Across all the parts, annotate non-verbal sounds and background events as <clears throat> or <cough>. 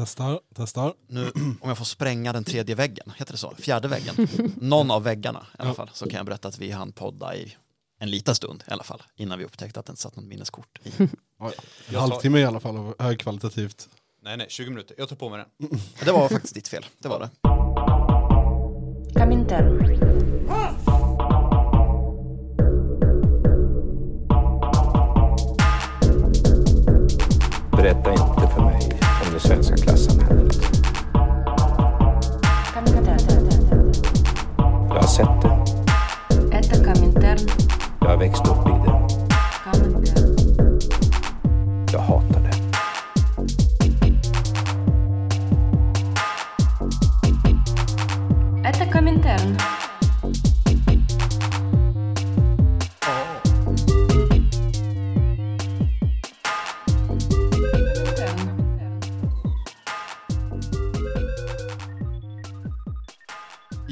Testar, testar. Nu, <clears throat> om jag får spränga den tredje väggen, heter det så? Fjärde väggen. <clears throat> Någon av väggarna i alla fall. Så kan jag berätta att vi hann podda i en liten stund i alla fall. Innan vi upptäckte att det inte satt något minneskort i. <clears throat> Ja. En halvtimme i alla fall av högkvalitativt. Nej, nej, 20 minuter. Jag tar på mig den. Det var faktiskt ditt fel. Det var det. Berätta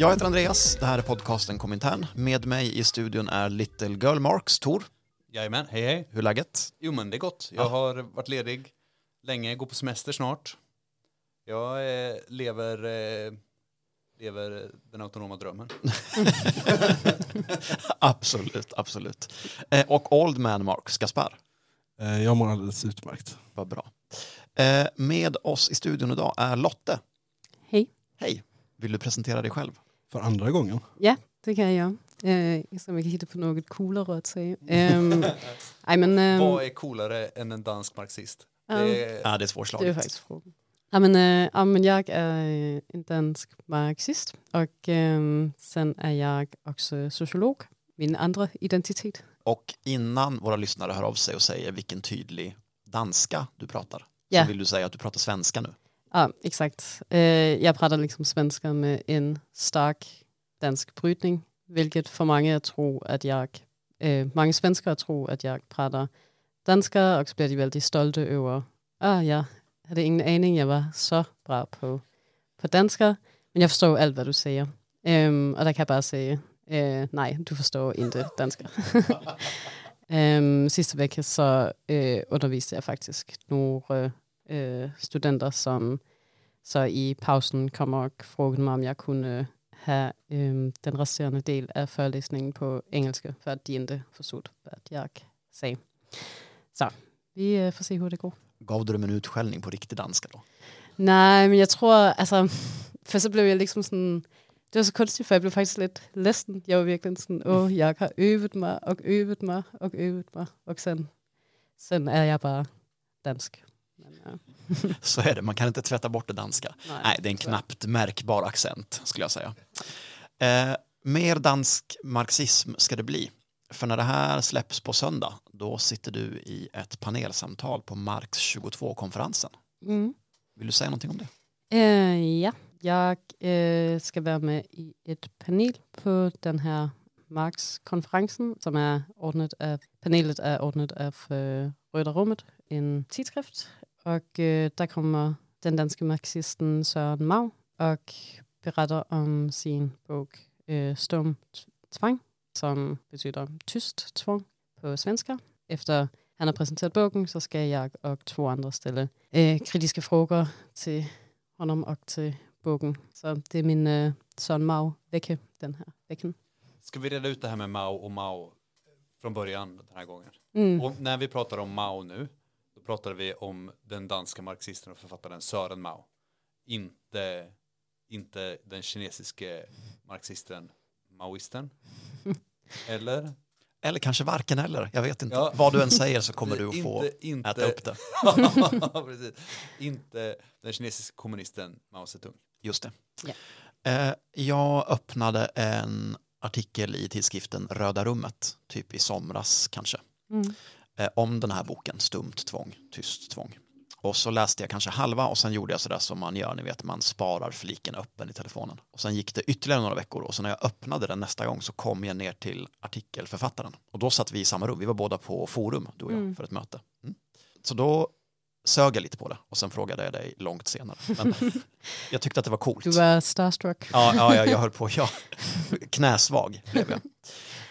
Jag heter Andreas, det här är podcasten Komintern. Med mig i studion är Little Girl Marks, Tor. Jajamän, hej hej. Hur är läget? Jo men det är gott. Jag Ja. har varit ledig länge, går på semester snart. Jag eh, lever, eh, lever den autonoma drömmen. <laughs> absolut, absolut. Eh, och Old Man Marks, Gaspar. Eh, Jag mår alldeles utmärkt. Vad bra. Eh, med oss i studion idag är Lotte. Hej. Hej. Vill du presentera dig själv? För andra gången. Ja, det kan jag. Eh, som jag kan hitta på något coolare att säga. Um, <laughs> nej, men, ehm, Vad är coolare än en dansk marxist? ja, Det är, Ja, det är det är svårslaget. faktiskt frågan. Ja, men, eh, ja, men jag är en dansk marxist och ehm, sen är jag också sociolog, min andra identitet. Och innan våra lyssnare hör av sig och säger vilken tydlig danska du pratar, Ja. så vill du säga att du pratar svenska nu. Ja, exakt. Eh, jag pratar liksom svenska med en stark dansk brytning, vilket för många tror att jag, øh, många svenskar tror att jag pratar danska och så blir de väldigt stolta över, ah, jag hade ingen aning jag var så bra på, på danska, men jag förstår allt vad du säger. Um, och där kan jag bara säga, uh, øh, nej, du förstår inte danska. <laughs> um, sista veckan så øh, uh, undervisade jag faktiskt några eh, studenter som så i pausen kom och frågade mig om jag kunde ha um, den resterande del av föreläsningen på engelska för att de inte förstod vad jag sa. Så vi eh, får se hur det går. Gav du dem en utskällning på riktig danska då? Nej, men jag tror, alltså, <laughs> för så blev jag liksom sådan, det var så konstigt, för jag blev faktiskt lite ledsen. Jag var verkligen sådan, åh, jag har övat mig och övat mig och övat mig och sen, sen är jag bara dansk. <laughs> Så är det, man kan inte tvätta bort det danska. Nej, det är en knappt märkbar accent skulle jag säga. Eh, mer dansk marxism ska det bli. För när det här släpps på söndag, då sitter du i ett panelsamtal på Marx 22-konferensen. Mm. Vill du säga någonting om det? Eh, ja, jag eh, ska vara med i ett panel på den här Marx-konferensen som är ordnat av, panelet är ordnat av eh, Röda rummet, en tidskrift. Och eh, där kommer den danske marxisten Søren Mau och berättar om sin bok eh, Stum tvang, som betyder tyst tvång på svenska. Efter han har presenterat boken så ska jag och två andra ställa eh, kritiska frågor till honom och till boken. Så det är min eh, son Mau vecka den här veckan. ska vi reda ut det här med Mao och Mao från början den här gången? Mm. Och när vi pratar om Mao nu, då pratar vi om den danska marxisten och författaren Sören Mao. Inte, inte den kinesiske marxisten maoisten. <laughs> Eller? Eller kanske varken eller, jag vet inte. Ja. Vad du än säger så kommer <laughs> du att få inte, inte, äta upp det. <laughs> Inte den kinesiske kommunisten Mao Zedong. Just det. Eh, jag öppnade en artikel i tidskriften Röda rummet, typ i somras kanske, Mm. Eh, om den här boken, Stumt tvång, tyst tvång. Och så läste jag kanske halva och sen gjorde jag sådär som man gör, ni vet, man sparar fliken öppen i telefonen. Och sen gick det ytterligare några veckor och så när jag öppnade den nästa gång så kom jag ner till artikelförfattaren. Och då satt vi i samma rum, vi var båda på forum, du och jag, Mm. för ett möte. Mm. Så då sög jag lite på det och sen frågade jag dig långt senare. Men <laughs> jag tyckte att det var coolt. Du var starstruck. Ja, ja, ja jag höll på, ja. Knäsvag blev jag.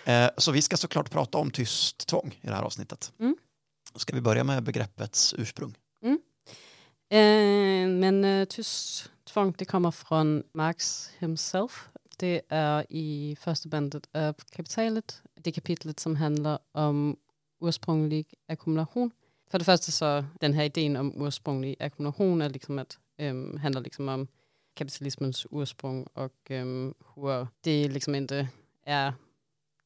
Eh, så vi ska såklart prata om tyst tvång i det här avsnittet. Mm. Ska vi börja med begreppets ursprung? Eh, men uh, tyst tvång det kommer från Marx himself. Det är i första bandet av Kapitalet, det kapitlet som handlar om ursprunglig ackumulation. För det första så den här idén om ursprunglig ackumulation är liksom att, um, handlar liksom om kapitalismens ursprung och um, hur det liksom inte är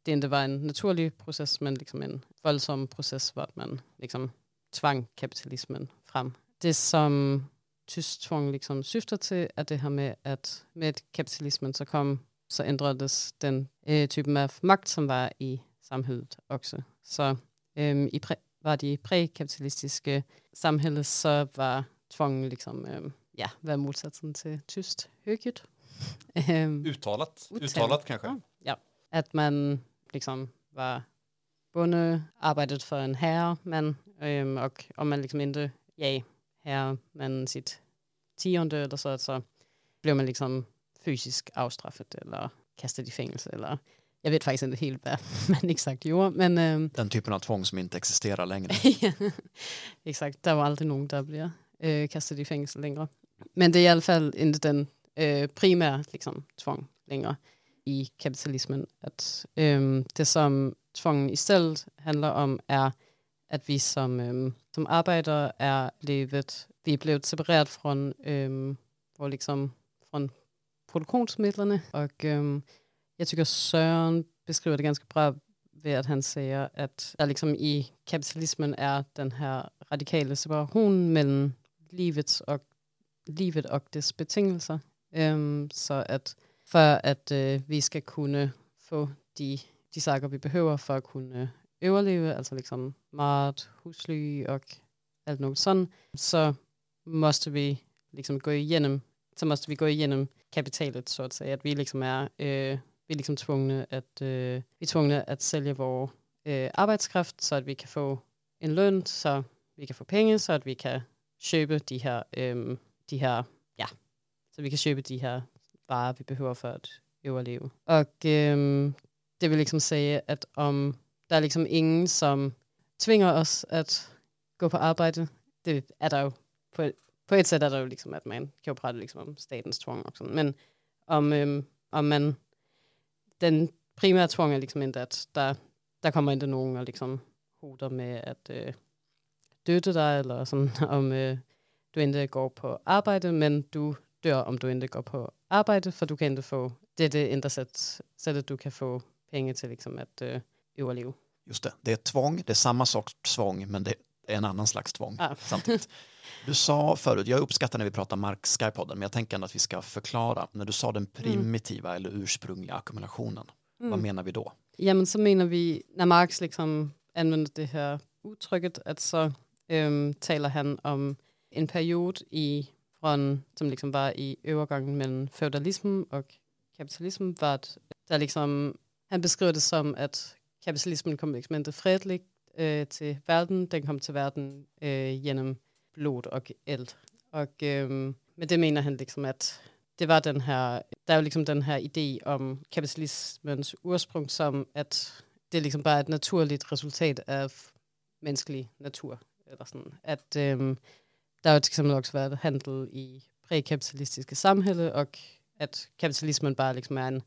det inte var en naturlig process men liksom en våldsam process var att man liksom tvang kapitalismen fram. Det som tyst tvång liksom syftar till är det här med att med kapitalismen så kom så ändrades den eh, typen av makt som var i samhället också. Så um, i pre, var det prekapitalistiska samhället så var tvång liksom um, ja, var motsatsen till tyst högljutt. <laughs> Um, Uttalat, Uttalat. uttalat kanske. Ja. ja, att man liksom var bonde, arbetade för en herre, men um, och om man liksom inte gav men sitt tionde eller så, så blev man liksom fysiskt avstraffad eller kastad i fängelse eller jag vet faktiskt inte helt vad <laughs> man exakt gjorde, men um, Den typen av tvång som inte existerar längre. <laughs> exakt, det var aldrig någon där blev uh, kastad i fängelse längre. Men det är i alla fall inte den uh, primära liksom, tvång längre i kapitalismen. Att, um, det som tvången istället handlar om är att vi som, um, som arbetare är livet, vi är blivit separerat från, um, vår, liksom, från produktionsmedlen och um, jag tycker Sören beskriver det ganska bra ved att han säger att der liksom i kapitalismen är den här radikala separationen mellan livet och, livet och dess betingelser. Um, så att för att uh, øh, vi ska kunna få de, de saker vi behöver för att kunna överleva, alltså liksom mat, husly och allt något sånt, så måste vi liksom gå igenom så måste vi gå igenom kapitalet så att säga. Att vi liksom är, uh, øh, vi är liksom tvungna att, uh, øh, vi är tvungna att sälja vår uh, arbetskraft så att vi kan få en lön, så vi kan få pengar, så att vi kan köpa de här, um, de här, ja, så vi kan köpa de här bara vi behöver för att överleva. Och um, det vill liksom säga att om det är liksom ingen som tvingar oss att gå på arbete, det är det ju på, på ett sätt är det ju liksom att man kan prata liksom om statens tvång också. Men om, um, om man, den primära tvång är liksom inte att där, där kommer inte någon och liksom hotar med att uh, øh, döda dig eller sånt, om uh, du inte går på arbete men du dör om du inte går på arbete för du kan inte få, det är det enda sätt, sättet du kan få pengar till liksom att uh, överleva. Just det, det är tvång, det är samma sorts tvång men det är en annan slags tvång Ah. samtidigt. <laughs> Du sa förut, jag uppskattar när vi pratar Marx Skypodden, men jag tänker ändå att vi ska förklara. När du sa den primitiva eller ursprungliga ackumulationen, vad menar vi då? Jamen så menar vi, när Marx liksom använder det här uttrycket, att så øhm, talar han om en period i, från, som liksom var i övergången mellan feudalism och kapitalism, var att der liksom, han beskriver det som att kapitalismen kom liksom inte fredligt äh, eh, till världen, den kom till världen äh, eh, genom blod och eld. Och ehm, äh, med det menar han liksom att det var den här, det är liksom den här idé om kapitalismens ursprung som att det liksom bara är ett naturligt resultat av mänsklig natur. Eller sådan. Att, ehm, der har jo til eksempel også været handel i prækapitalistiske samhælde, og at kapitalismen bare liksom er en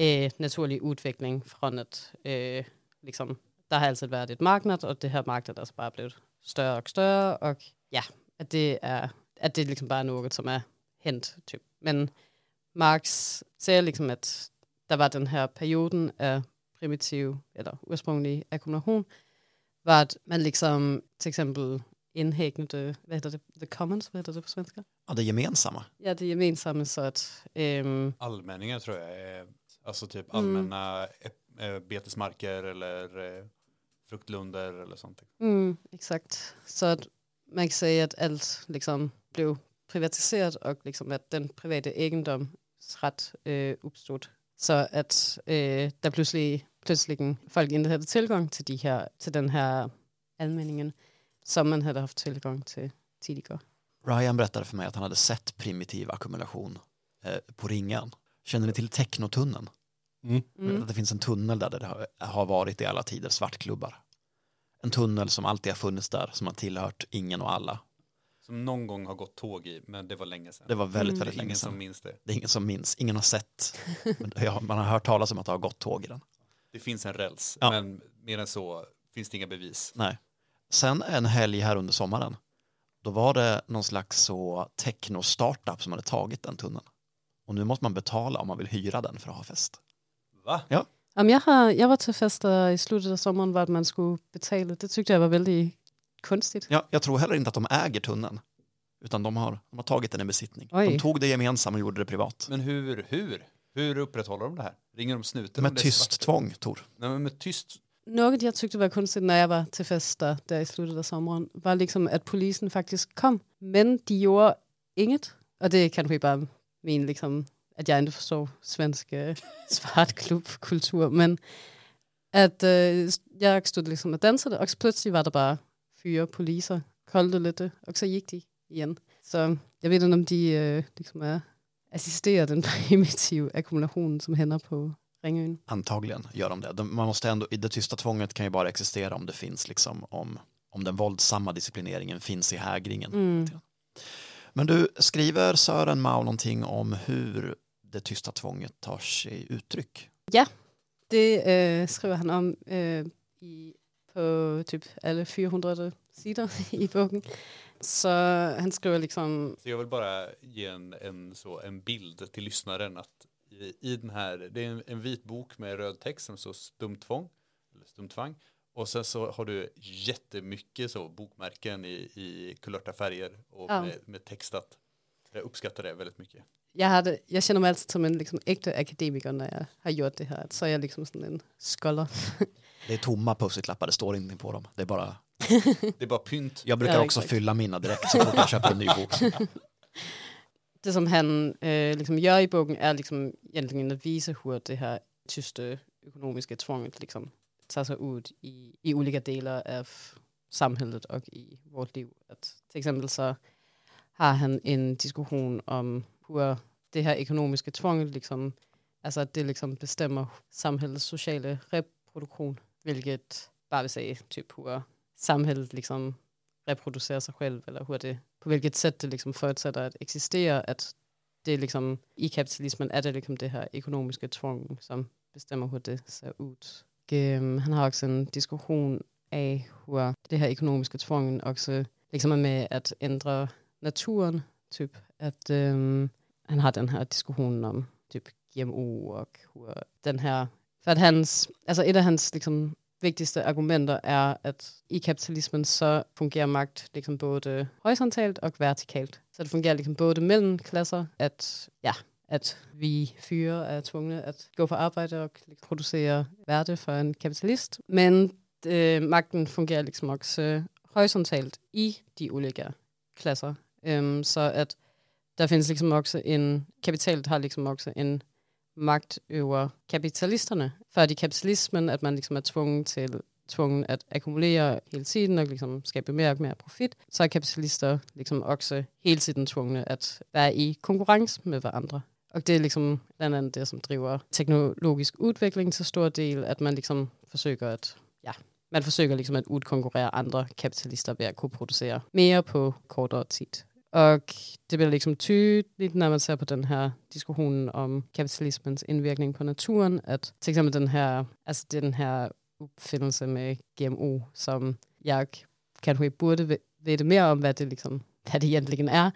øh, naturlig udvikling fra at øh, liksom, der har altid været et marked, og det her marked er altså bare blevet større og større, og ja, at det er, at det liksom bare er noget, som er hent, typ. Men Marx säger liksom att det var den här perioden av primitiv eller ursprunglig ackumulation var att man liksom till exempel inhägnade, vad heter det, the commons, vad heter det på svenska? Ja, det gemensamma. Ja, det gemensamma så att ehm, Allmänningar tror jag är alltså typ Mm. allmänna eh, betesmarker eller eh, fruktlunder eller sånt. Mm, exakt. Så att man kan säga att allt liksom blev privatiserat och liksom att den privata egendomsrätt øh, uppstod. Så att øh, der pludselig, plötsligt folk inte hade tillgång till, de her, till den här allmänningen som man hade haft tillgång till tidigare. Ryan berättade för mig att han hade sett primitiv ackumulation eh, på ringen. Känner ni till Technotunneln? Mm. Mm. Att det finns en tunnel där det har- har varit i alla tider svartklubbar. En tunnel som alltid har funnits där, som har tillhört ingen och alla. som någon gång har gått tåg i, men det var länge sedan. Det var väldigt, Mm. väldigt det är länge ingen som sedan. minns det. Det är ingen som minns, ingen har sett. <laughs> Man har hört talas om att det har gått tåg i den. Det finns en räls, Ja. men mer än så finns det inga bevis. Nej. Sen en helg här under sommaren, då var det någon slags så techno-startup som hade tagit den tunneln. Och nu måste man betala om man vill hyra den för att ha fest. Va? Jamen, jeg, har, jeg var til fester i slutet af sommeren, hvor at man skulle betale. Det tyckte jeg var väldigt kunstigt. Ja, jag tror heller inte att de äger tunneln, utan de har, de har tagit den i besittning. Oj. De tog det gemensamt och gjorde det privat. Men hur, hur? Hur upprätthåller de det här? Ringer de snuten? Med tyst svart? tvång, Tor. Nej, men med tyst. Något jag tyckte var konstigt när jag var til fester där i slutet av sommaren var liksom, att polisen faktiskt kom, men de gjorde inget. Och det er kanskje bara min, liksom, att jag inte förstår svensk <laughs> svartklubbkultur, men att äh, øh, jag stod liksom och dansade och plötsligt var det bara fyra poliser, kollade lite och så gick de igen. Så jag vet inte om de øh, äh, liksom är assisterer den <laughs> primitiva ackumulationen som händer på Ringøen. Antagligen gör de det. de. Man måste ändå, det tysta tvånget kan ju bara existera om det finns liksom, om, om den våldsamma disciplineringen finns i hägringen. Mm. Men du, skriver Sören Mau någonting om hur det tysta tvånget tar sig uttryck? Det øh, skriver han om øh, i, på typ alle 400 sider i boken. Så han skriver liksom, Så jag vill bara ge en, en, så, en bild till lyssnaren att i, den här, det är en, en vit bok med röd text som står stumtvång, eller stumtvang. Och sen så har du jättemycket så bokmärken i, i kulörta färger och Ja. med, med textat. Jag uppskattar det väldigt mycket. jeg, har det, jeg kender mig altid som en liksom, ægte akademiker, når jeg har gjort det her. Så er jeg liksom sådan en scholar. <laughs> Det är tomma post-it-lappar, det står ingenting på dem. Det är bara, Det är bara pynt. jag brukar Ja, också exakt. fylla mina direkt så fort jag köper en ny bok. <laughs> Det som han øh, liksom gör i boken, är liksom egentligen att visa hur det här tysta ekonomiska tvånget liksom tar sig ut i, i olika delar av samhället och i vårt liv. Att till exempel så har han en diskussion om hur det här ekonomiska tvånget liksom, alltså att det liksom bestämmer samhällets sociala reproduktion, vilket bara vill säga typ hur samhället liksom reproducerar sig själv eller hur det, på vilket sätt det liksom förutsätter att existera, att det är liksom, i kapitalismen är det liksom det här ekonomiska tvång som bestämmer hur det ser ut. Och, um, han har också en diskussion av hur det här ekonomiska tvången också liksom är med att ändra naturen, typ att um, han har den här diskussionen om typ GMO och hur den här, för att hans, alltså ett av hans liksom vigtigste argumenter är att i kapitalismen så fungerar makt liksom både horisontalt och vertikalt. Så det fungerar liksom både mellan klasser, att, ja, att vi fyra är tvungna att gå på arbete och liksom producera värde för en kapitalist. Men øh, eh, makten fungerar liksom också horisontalt i de olika klasser. Ehm, så att där finns liksom också en, kapitalet har liksom också en makt över kapitalisterna. För i kapitalismen att man liksom är tvungen till tvungen att ackumulera hela tiden och liksom skapa mer och mer profit, så är kapitalister liksom också hela tiden tvungna att vara i konkurrens med varandra. Och det är liksom bland annat det som driver teknologisk utveckling till stor del, att man liksom försöker att, ja, man försöker liksom att utkonkurrera andra kapitalister via att kunna producera mer på kortare tid. Och det blir liksom tydligt när man ser på den här diskussionen om kapitalismens inverkning på naturen, att till exempel den här, alltså den här uppfinnelsen med GMO, som jag kanske borde veta mer om, vad det, liksom, vad det egentligen är.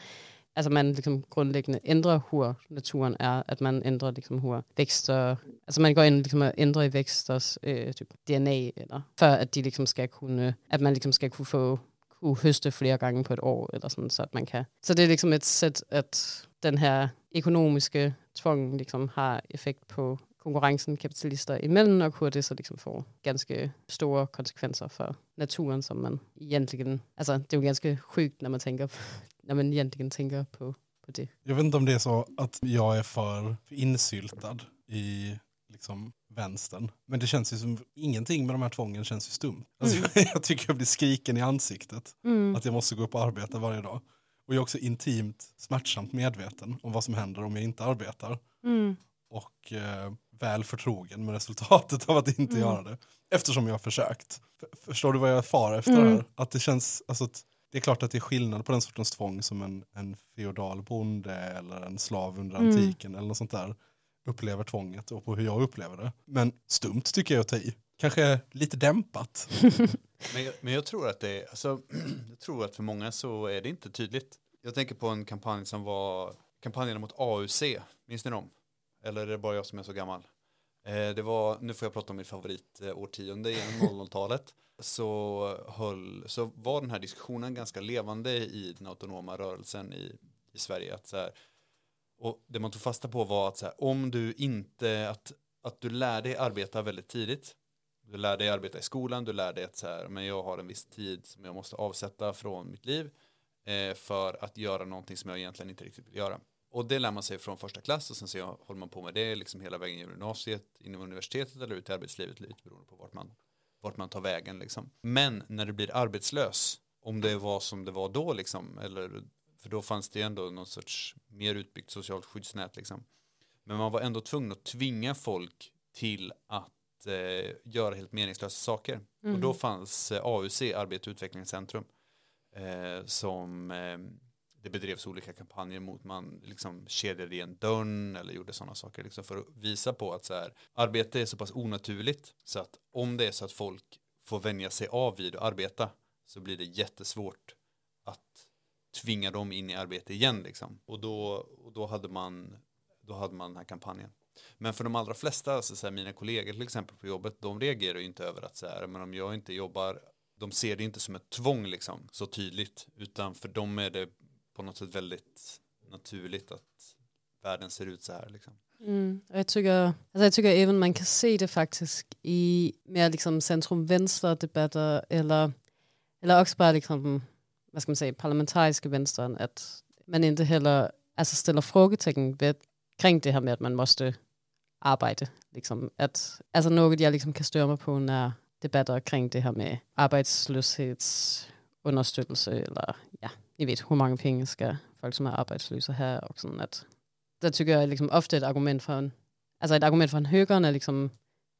Alltså man liksom grundläggande ändrar hur naturen är, att man ändrar liksom hur växter, alltså man går in liksom och ändrar i växters øh, typ DNA, eller, för att de liksom ska kunna, att man liksom ska kunna få kunne høste flere gange på et år, eller sådan, så at man kan. Så det er liksom et sæt, at den her økonomiske tvang liksom har effekt på konkurrencen kapitalister imellem, og hvor det så liksom får ganske store konsekvenser for naturen, som man egentligen, altså det er jo ganske sjukt, når man tænker, når man egentligen tænker på, på det. Jag vet inte om det är så att jag är för insyltad i liksom vänstern. Men det känns ju som ingenting med de här tvången känns ju stumt. Alltså, <laughs> jag tycker jag blir skriken i ansiktet. Att jag måste gå upp och arbeta varje dag. Och jag är också intimt smärtsamt medveten om vad som händer om jag inte arbetar. Och eh, väl förtrogen med resultatet av att inte göra det. Eftersom jag har försökt. Förstår du vad jag far efter Mm. här? Att det känns, alltså att Det är klart att det är skillnad på den sortens tvång som en, en feodal bonde eller en slav under Mm. antiken eller något sånt där upplever tvånget och på hur jag upplever det. Men stumt tycker jag att ta i. Kanske lite dämpat. <laughs> Men jag, men jag tror att det är, alltså, <clears throat> jag tror att för många så är det inte tydligt. Jag tänker på en kampanj som var kampanjen mot AUC, minns ni dem? Eller är det bara jag som är så gammal? Eh, det var, nu får jag prata om mitt favoritårtionde genom <laughs> 00-talet. Så, höll, så var den här diskussionen ganska levande i den autonoma rörelsen i, i Sverige. Att så här, och det man tog fasta på var att så här, om du inte, att, att du lär dig arbeta väldigt tidigt. Du lär dig arbeta i skolan, du lär dig att så här, men jag har en viss tid som jag måste avsätta från mitt liv eh, för att göra någonting som jag egentligen inte riktigt vill göra. Och det lär man sig från första klass och sen så håller man på med det liksom hela vägen genom gymnasiet, inom universitetet eller ut i arbetslivet lite beroende på vart man, vart man tar vägen liksom. Men när du blir arbetslös, om det var som det var då liksom, eller för då fanns det ju ändå någon sorts mer utbyggt socialt skyddsnät liksom. Men man var ändå tvungen att tvinga folk till att eh, göra helt meningslösa saker. Och då fanns eh, AUC, Arbete och utvecklingscentrum, eh, som eh, det bedrevs olika kampanjer mot. Man liksom kedjade igen dörren eller gjorde sådana saker liksom för att visa på att så här, arbete är så pass onaturligt så att om det är så att folk får vänja sig av vid att arbeta så blir det jättesvårt att tvinga dem in i arbete igen liksom. Och då, och då, hade, man, då hade man den här kampanjen. Men för de allra flesta, alltså så här, mina kollegor till exempel på jobbet, de reagerar ju inte över att så här, men om jag inte jobbar, de ser det inte som ett tvång liksom, så tydligt, utan för dem är det på något sätt väldigt naturligt att världen ser ut så här liksom. Mm. Och jag tycker, alltså jag tycker även man kan se det faktiskt i mer liksom centrum-vänster debatter eller, eller också bara liksom, vad ska man säga, parlamentariska vänstern, att man inte heller alltså ställer frågetecken vid, kring det här med att man måste arbeta. Liksom. Att, alltså något jag liksom kan störa mig på när debatter kring det här med arbetslöshetsunderstøttelse eller ja, ni vet hur många pengar ska folk som är arbetslösa här och sånt att där tycker jag liksom ofta ett argument alltså ett argument från högern är liksom,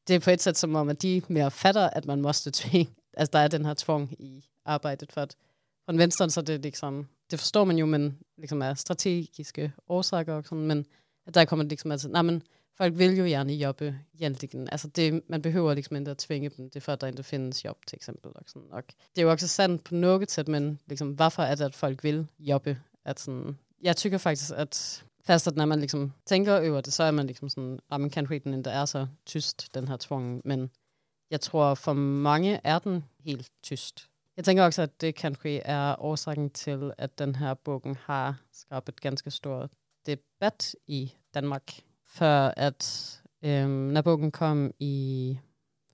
det är på ett sätt som om att de mer fattar att man måste tvinga, alltså där är den här tvång i arbetet för att från vänstern så är det liksom, det förstår man ju men liksom är strategiska orsaker och sånt, men att där kommer det liksom att, nej men folk vill ju gärna jobba egentligen, alltså det, man behöver liksom inte tvinga dem, det är för att det inte finns jobb till exempel. Och, sånt. och det är ju också sant på något sätt, men liksom, varför är det att folk vill jobba? Att sån, jag tycker faktiskt att Fast att när man liksom tänker över det så är man liksom sådan, ja men kanske den inte är så tyst den här tvången, men jag tror för många är den helt tyst. Jag tänker också att det kanske är orsaken till att den här boken har skapat ganska stor debatt i Danmark. För att um, när boken kom i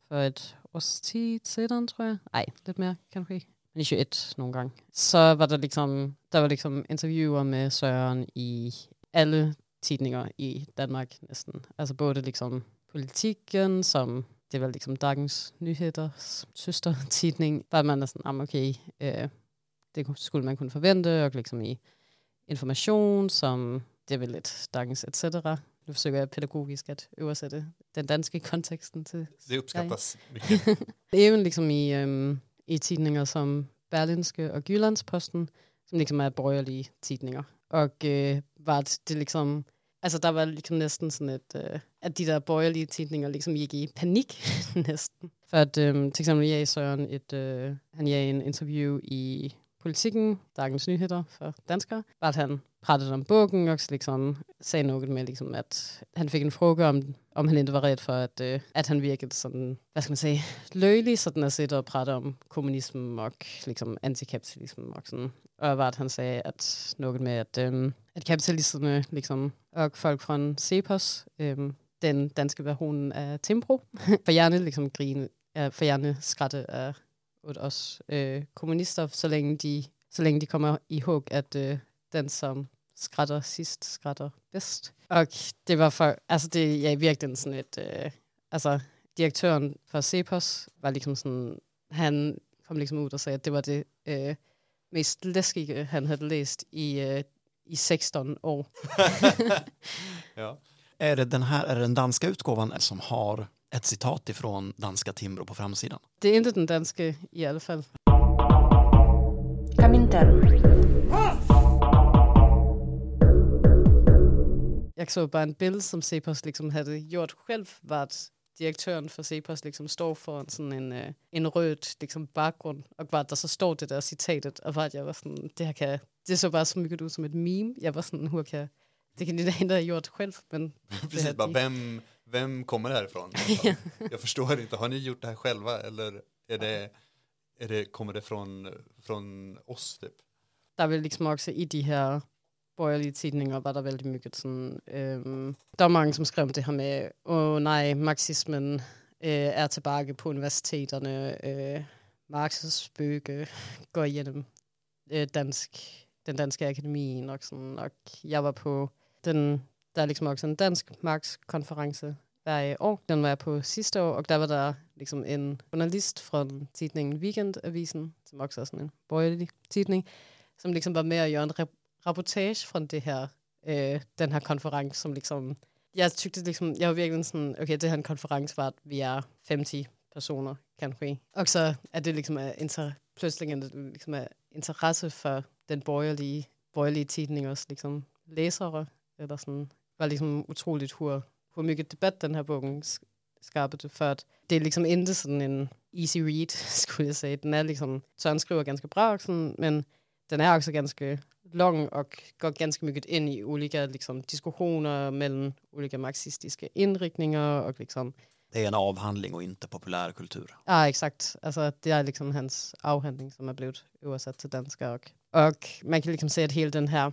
för ett års tid sedan tror jag, nej lite mer kanske, men i 21 någon gång, så var det liksom, det var liksom intervjuer med Søren i alla tidningar i Danmark nästan. Alltså både liksom politiken som det var liksom Dagens Nyheders søstertidning, var man næsten, ah, okay, øh, det skulle man kunne forvente, og liksom i information, som det er vel lidt Dagens etc. Nu forsøger jeg pædagogisk at oversætte den danske konteksten til Det uppskattas mycket. <laughs> Även liksom i, øhm, i tidninger som Berlinske og Jyllandsposten, som liksom er borgerlige tidninger. Og øh, var det liksom, altså der var liksom næsten sådan et, øh, at de der borgerlige tidninger liksom gik i panik <laughs> næsten. For at øh, til eksempel jeg Søren et, øh, han gav en interview i Politiken, Dagens Nyheter för danskar, var att han pratade om boken och liksom sa något med liksom att han fick en fråga om, om han inte var rädd för att, øh, att han virkade sådan, vad ska man säga, löjlig sådan att sitta och prata om kommunism och liksom antikapitalism och sådan. Och var att han sa att något med att, ähm, øh, att kapitalisterna liksom, och folk från Cepos, ähm, den danska versionen av Timbro, <laughs> för gärna liksom grina, äh, får gärna skratta äh, åt oss äh, kommunister så länge de, så länge de kommer ihåg att äh, den som skrattar sist skrattar bäst. Och det var för, alltså det är verkligen sådan ett, äh, alltså direktören för Cepos var liksom sådan, han kom liksom ut och sa att det var det äh, mest läskiga han hade läst i, äh, i 16 år. <laughs> ja. <laughs> Är det den här, är det den danska utgåvan som har ett citat ifrån danska Timbro på framsidan? Det är inte den danska i alla fall. Jag såg bara en bild som Cepos liksom hade gjort själv, vart direktören för Cepos liksom står för sådan en, øh, en röd liksom bakgrund och vart där så står det där citatet och vart jag var sådan, det här kan, det såg bara så mycket ut som ett meme. Jag var sådan, hur kan, det kan ändå ha gjort själv, men <laughs> Precis, bara, vem, vem kommer det här ifrån? <laughs> Jag förstår inte, har ni gjort det här själva eller är det, är det, kommer det från, från oss typ? der er vel liksom også i de her borgerlige tidninger, var der vældig mycket sådan, øhm, der var mange, som skrev om det her med, åh nej, marxismen øh, er tilbage på universiteterne, øh, Marx's spøge går igennem øh, dansk, den danske akademi, og, sådan, og jeg var på den, der er ligesom også en dansk Marx-konference hver år. Den var jeg på sidste år, og der var der liksom en journalist fra tidningen Weekendavisen, som også er sådan en borgerlig tidning, som liksom var med at gjorde en rap- rapportage fra det her, øh, den her konference, som liksom, jeg tyckte liksom, jeg var virkelig sådan, okay, det her er en konference, hvor vi er 50 personer, kanskje. Og så er det liksom af inter, pludselig er liksom af interesse for den borgerlige, borgerlige tidningers liksom, læsere, eller sådan, var liksom utroligt, hvor, hvor mycket debat den her bogen sk- skabte, for at det er liksom ikke sådan en easy read, <laughs> skulle jeg sige. Den er liksom, Søren skriver ganske bra, sådan, men den är också ganska lång och går ganska mycket in i olika liksom, diskussioner mellan olika marxistiska inriktningar och liksom, Det är en avhandling och inte populärkultur. ja exakt, alltså det är liksom hans avhandling som har blivit översatt till danska och, och man kan liksom se att hela den här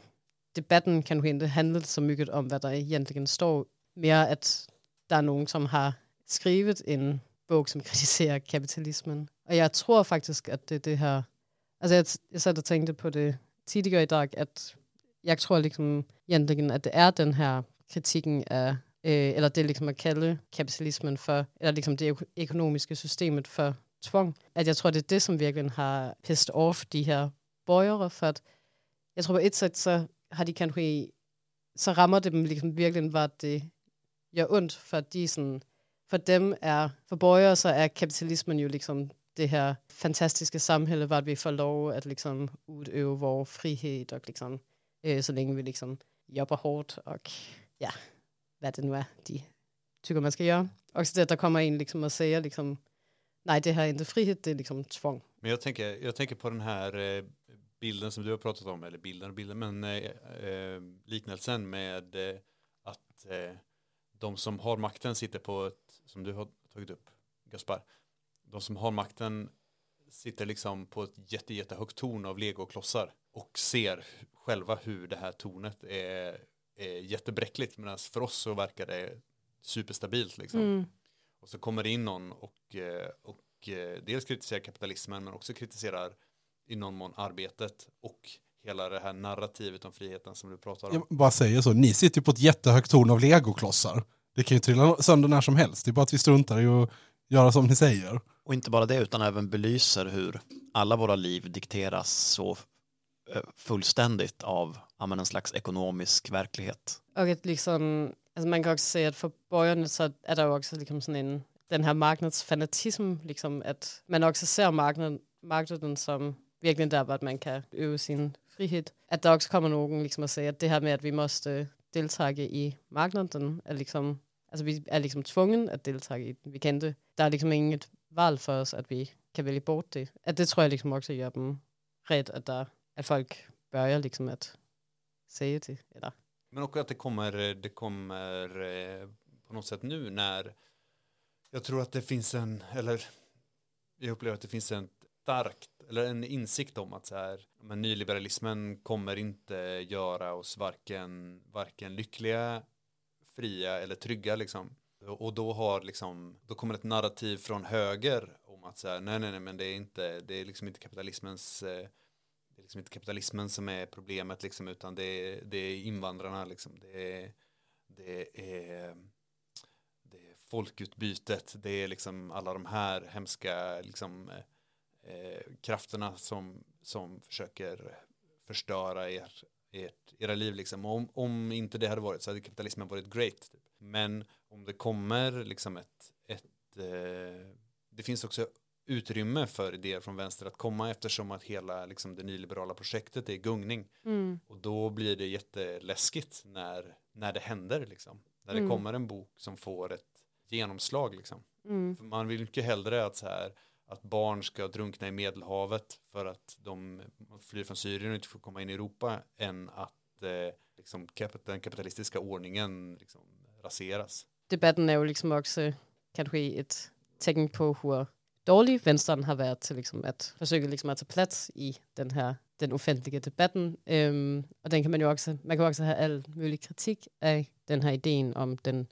debatten kanske inte handlar så mycket om vad det egentligen står, mer att det är någon som har skrivit en bok som kritiserar kapitalismen. Och jag tror faktiskt att det är det här alltså jag, jag satt och tänkte på det tidigare idag, att jag tror liksom egentligen, att det är den här kritiken av øh, eller det liksom att kalla kapitalismen för, eller liksom det ekonomiska systemet för tvång, att jag tror, det är det, som verkligen har pissed off de här borgare för att jag tror på ett sätt så har de kanske, så rammer det dem liksom verkligen vad det gör ont för att de sådan, för dem är, för borgare så är kapitalismen ju liksom det här fantastiska samhället var vi får lov att liksom utöva vår frihet och liksom, äh, øh, så länge vi liksom jobbar hårt och ja, vad det nu är de tycker man ska göra. Och så det, där kommer en liksom och säger liksom, nej, det här är inte frihet, det är liksom tvång. Men jag tänker, jag tänker på den här eh, øh, bilden som du har pratat om, eller bilden och bilden, men eh, eh, liknelsen med eh, att eh, de som har makten sitter på ett, som du har tagit upp, Gaspar, de som har makten sitter liksom på ett jätte, jättehögt torn av legoklossar och ser själva hur det här tornet är, är jättebräckligt, medan för oss så verkar det superstabilt liksom. Och så kommer det in någon och, och dels kritiserar kapitalismen men också kritiserar i någon mån arbetet och hela det här narrativet om friheten som du pratar om. Jag bara säger så, ni sitter ju på ett jättehögt torn av legoklossar. Det kan ju trilla sönder när som helst, det är bara att vi struntar i att göra som ni säger. Och inte bara det utan även belyser hur alla våra liv dikteras så eh, fullständigt av en slags ekonomisk verklighet. Og at liksom, altså man kan også se, at for borgerne, så der jo også liksom sådan en, den her marknadsfanatism, liksom, at man også ser marknaden, marknaden som virkelig der, hvor man kan øve sin frihed. At der også kommer nogen liksom at sige, at det her med, at vi måste deltage i marknaden, er liksom, altså vi er liksom tvungen at deltage i den. Vi kan det. Der er liksom inget valg for os, at vi kan vælge bort det. At det tror jeg liksom også gør dem ret, at, der, at folk börjar liksom at säga det. Eller Men också att det kommer, det kommer eh, på något sätt nu när jag tror att det finns en, eller jag upplever att det finns en starkt, eller en insikt om att så här, men nyliberalismen kommer inte göra oss varken, varken lyckliga, fria eller trygga liksom. Och då har liksom, då kommer ett narrativ från höger om att så här, nej, nej, nej, men det är inte, det är liksom inte kapitalismens eh, det är liksom inte kapitalismen som är problemet liksom, utan det är, det är invandrarna liksom. Det är, det är, det är folkutbytet, det är liksom alla de här hemska liksom, eh, eh, krafterna som, som försöker förstöra er, ert, era liv liksom. Om, om inte det hade varit så hade kapitalismen varit great. Typ. Men om det kommer liksom ett, ett eh, det finns också utrymme för idéer från vänster att komma eftersom att hela liksom, det nyliberala projektet är gungning. Mm. Och då blir det jätteläskigt när, när det händer liksom. När det Mm. kommer en bok som får ett genomslag liksom. Mm. För man vill mycket hellre att, så här, att barn ska drunkna i Medelhavet för att de flyr från Syrien och inte får komma in i Europa än att eh, liksom, kap- den kapitalistiska ordningen liksom, raseras. Debatten är ju liksom också kanske ett tecken på, hur dålig vänstern har varit liksom att försöka liksom att ta plats i den här den offentliga debatten. Um, och den kan man ju också, man kan också ha all möjlig kritik av den här idén om den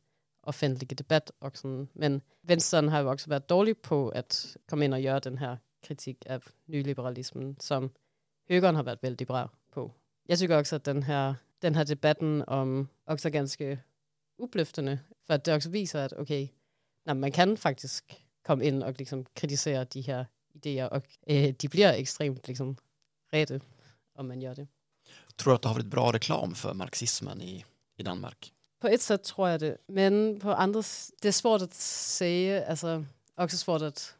offentlige debatt. Och sån. Men vänstern har ju också varit dålig på att komma in och göra den här kritik av nyliberalismen, som högern har varit väldigt bra på. Jag tycker också att den här den här debatten om också ganska upplyftande för att det det visar att okej, okay, nej, man kan faktiskt komma in och liksom kritisera de här idéer, och øh, eh, de blir extremt liksom rädda om man gör det. Tror du att det har varit bra reklam för marxismen i, i Danmark? På ett sätt tror jag det, men på andra, det är svårt att säga, alltså också svårt att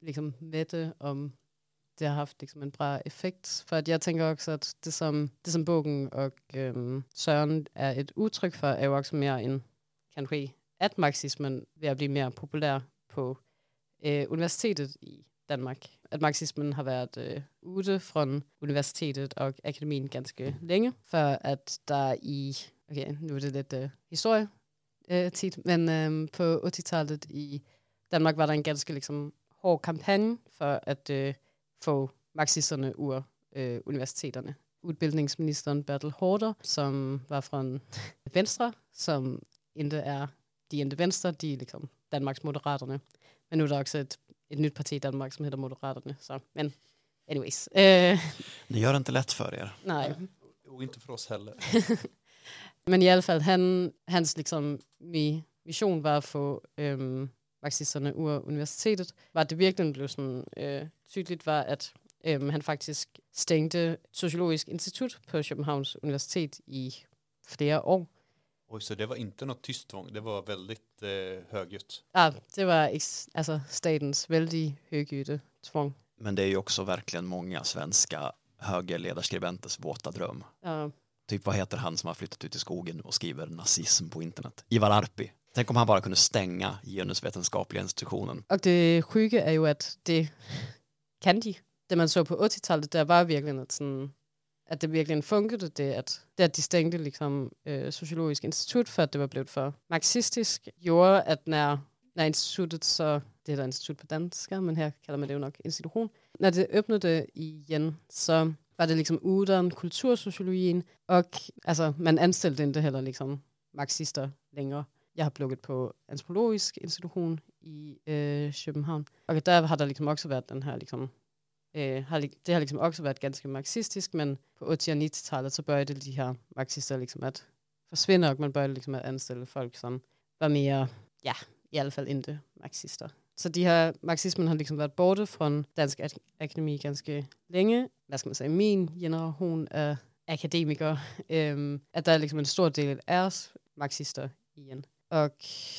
liksom veta om det har haft liksom en bra effekt. För att jag tänker också att det som, det som boken och øhm, Søren är ett uttryck för är ju också mer en, kanske att marxismen börjar bli mer populär på øh, universitetet i Danmark. Att marxismen har varit øh, ute från universitetet och akademin ganska länge. För att där i, okay, nu er det lidt øh, historie øh, tit, men øh, på 80-tallet i Danmark var der en ganske liksom, hård kampagne for at øh, få marxisterne ud øh, universiteterne. Udbildningsministeren Bertel Hårder, som var fra en Venstre, som ikke er de endte Venstre, de er liksom Danmarks Moderaterne. Men nu er der også et, et nyt parti i Danmark, som hedder Moderaterne. Så, men anyways. Øh, Ni gör det inte lätt för er. nej, Och inte för oss heller. <laughs> Men i alle fald, han, hans liksom, mi, mission var at få øhm, marxisterne ud af universitetet. Var det virkelig blev sådan øh, tydeligt, var at øhm, han faktisk stængte Sociologisk Institut på Københavns Universitet i flere år. Oj, så det var inte något tyst tvång, det var väldigt eh, högljutt. Ah, det var ex, altså statens vældig højgytte tvång. Men det är ju också verkligen många svenska högerledarskribenters våta dröm. Uh, Typ vad heter han som har flyttat ut i skogen och skriver nazism på internet? Ivar Arpi. Tänk om han bara kunde stänga genusvetenskapliga institutionen. Och det sjuka är ju att det kan de. Det man såg på 80-talet, øh, det var verkligen att sådan, att det verkligen funkade. det att, det att de stängde liksom, øh, sociologiska Institut, för att det var blivit för marxistiskt gjorde, att när, när institutet så, det heter institut på danska, men här kallar man det ju nog institution, när det öppnade igen, så var det liksom uden kultursociologin och alltså man anställde inte heller liksom marxister längre. Jag har pluggat på antropologisk institution i øh, Köpenhamn och där har det liksom också varit den här liksom, øh, har, det har liksom också varit ganska marxistiskt, men på 80- och 90-talet så började de här marxister liksom att försvinna och man började liksom att anställa folk, som var mer, ja, i alla fall inte marxister. Så de her, marxismen har liksom været borte fra Dansk Ak- Akademi ganske længe. Hvad skal man sige, min generation af akademikere, øhm, at der er liksom en stor del af os marxister igen. Og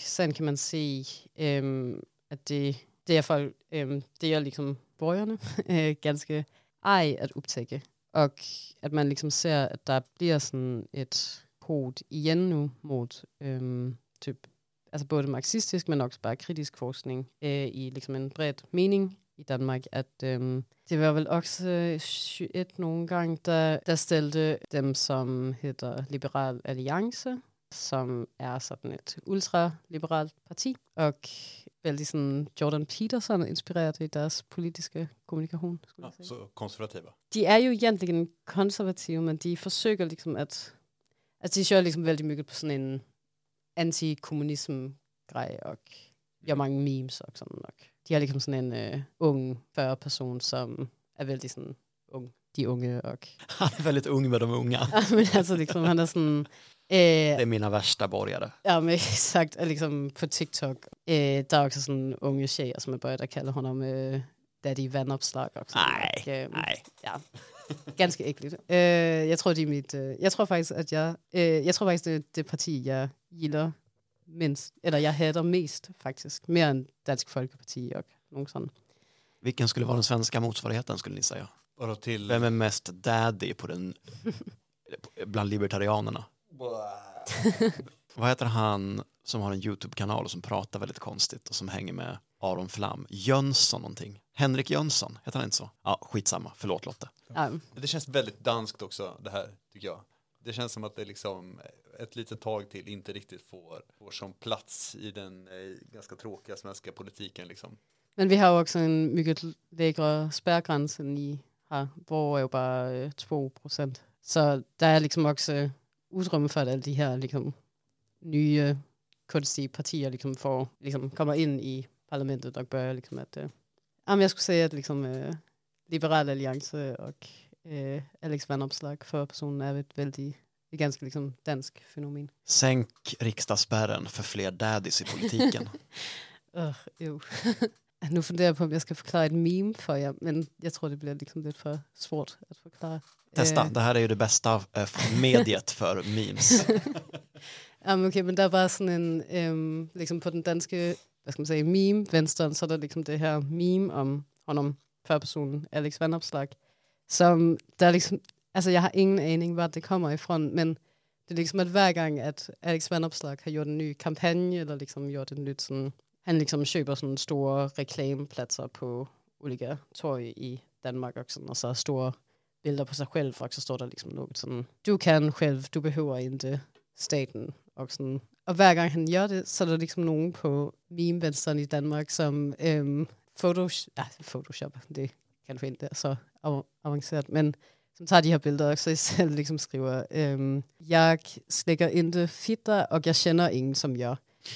sådan kan man se, øhm, at det, det er folk, øhm, det er liksom borgerne <laughs> øh, ganske ej at optække. Og at man liksom ser, at der bliver sådan et hot igen nu mod øhm, typ, altså både marxistisk, men også bare kritisk forskning øh, i liksom en bred mening i Danmark, at øhm, det var vel også øh, 21 nogle gange, der, der stillede dem, som hedder Liberal Alliance, som er sådan et ultraliberalt parti, og vældig sådan Jordan Peterson inspireret i deres politiske kommunikation. Skulle Ja, så konservativa. De er jo egentlig konservative, men de forsøger liksom at... Altså, de kører liksom vældig mye på sådan en anti-kommunism-grej, og gør mange memes og sådan nok. De har liksom sådan en øh, ung 40-person, som er vældig sådan ung. De unge og... <laughs> Han är väldigt ung med de unga. <laughs> men altså, liksom, han er sådan... Øh, Det är mina värsta borgare. Ja, men <laughs> exakt. Liksom på TikTok, øh, der er også sådan unge tjejer, som bøjet, der kalder honom øh, Daddy Vandopslag. Og sådan Nej, noget. Øh, nej. Ja, ganske ægteligt. Øh, jeg tror, det er mit... Øh, jeg tror faktisk, at jeg... Øh, jeg tror faktisk, det er det parti, jeg gilder mindst. Eller jeg hader mest, faktisk. Mere end Dansk Folkeparti og nogen sådan. Vilken skulle vara den svenska motsvarigheten skulle ni säga? Vadå till... Vem är mest daddy på den, bland libertarianerna? Vad heter han som har en YouTube-kanal och som pratar väldigt konstigt och som hänger med Aron Flam? Jönsson någonting. Henrik Jönsson, heter han inte så? Ja, skitsamma, förlåt Lotte. Ja, Det känns väldigt danskt också det här tycker jag. Det känns som att det liksom ett litet tag till inte riktigt får, får som plats i den eh, ganska tråkiga svenska politiken liksom. Men vi har jo også en mycket lækre spærgrænse, end I har, hvor er jo bare øh, 2 procent. Så der er ligesom også øh, udrymme for, at alle de her liksom, nye øh, kunstige partier liksom, får, liksom, kommer ind i parlamentet og bør liksom, at... Jeg skulle sige, at liksom, øh, Liberal Alliance og øh, Alex Van Opslag for personen er et vældig, et ganske liksom, dansk fænomen. Sänk riksdagsspärren för fler daddies i politiken. <laughs> Øh, jo. <laughs> nu funderer jeg på, om jeg skal forklare et meme for jer, men jeg tror, det bliver liksom lidt for svårt at forklare. Testa, Øh, det här är ju det bästa eh, mediet för memes. <laughs> Jamen, okay, men er bare sådan en, øhm, liksom på den danske, hvad skal man sige, meme, vänstern, så er der liksom det her meme om honom, förpersonen Alex Vandopslag, som der er liksom, altså jeg har ingen aning, hvor det kommer ifrån, men det er liksom, at hver gang, at Alex Vandopslag har gjort en ny kampagne, eller liksom gjort en nyt sådan, han liksom køber sådan store reklamepladser på olika torg i Danmark, og, sådan, og så store billeder på sig selv, og så står der liksom noget sådan, du kan selv, du behøver ikke staten. Og, sådan og hver gang han gør det, så er der liksom nogen på meme i Danmark, som øhm, Photoshop, ja, Photoshop, det kan du er så av- avanceret, men som tager de her billeder, og så selv liksom skriver, øhm, jeg slikker inte fitter, og jeg kender ingen som jeg.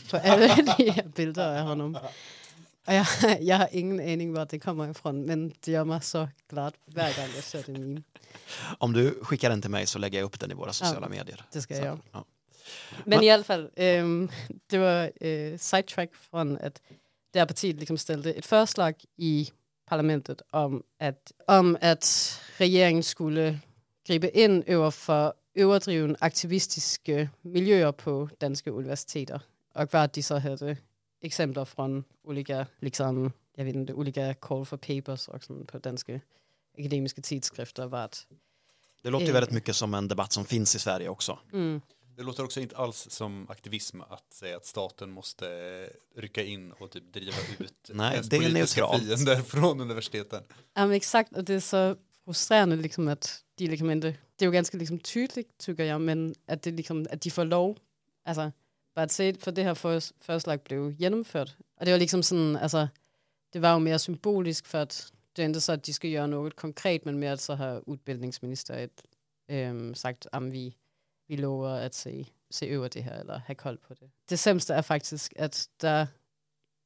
På alle <laughs> de her billeder af honom. Og jeg, jeg har ingen aning, hvor det kommer ifrån, men det gør mig så glad hver gang jeg ser det meme. Om du skickar den till mig så lägger jag upp den i våra sociala medier. Det skal Så, jeg. ja. Men i hvert fald, øhm, det var øh, sidetrack fra, at der partiet ligesom stillede et forslag i parlamentet om, at, om at regeringen skulle gribe ind over for overdrivende aktivistiske miljøer på danske universiteter. Og hvad de så havde eksempler fra olika, liksom, jeg ved ikke, olika call for papers og sådan på danske akademiske tidsskrifter, var at Det låter ju Eh. väldigt mycket som en debatt som finns i Sverige också. mm, Det låter också inte alls som aktivism att säga att staten måste rycka in och typ driva ut <laughs> Nej, det är politiska neutralt. fiender <laughs> från universiteten. Ja, men exakt, og det er så frustrerende, liksom, at de liksom ikke, det er jo ganske liksom, tydeligt, tykker jeg, men at, det, liksom, at de får lov, altså bare at se, for det her fors- forslag blev gennemført. Og det var liksom sådan, altså, det var jo mere symbolisk, for at det er ikke så, at de skal gøre noget konkret, men mere at så har udbildningsministeriet øhm, sagt, at vi, vi lover at se, se over det her, eller have kold på det. Det sæmste er faktisk, at der,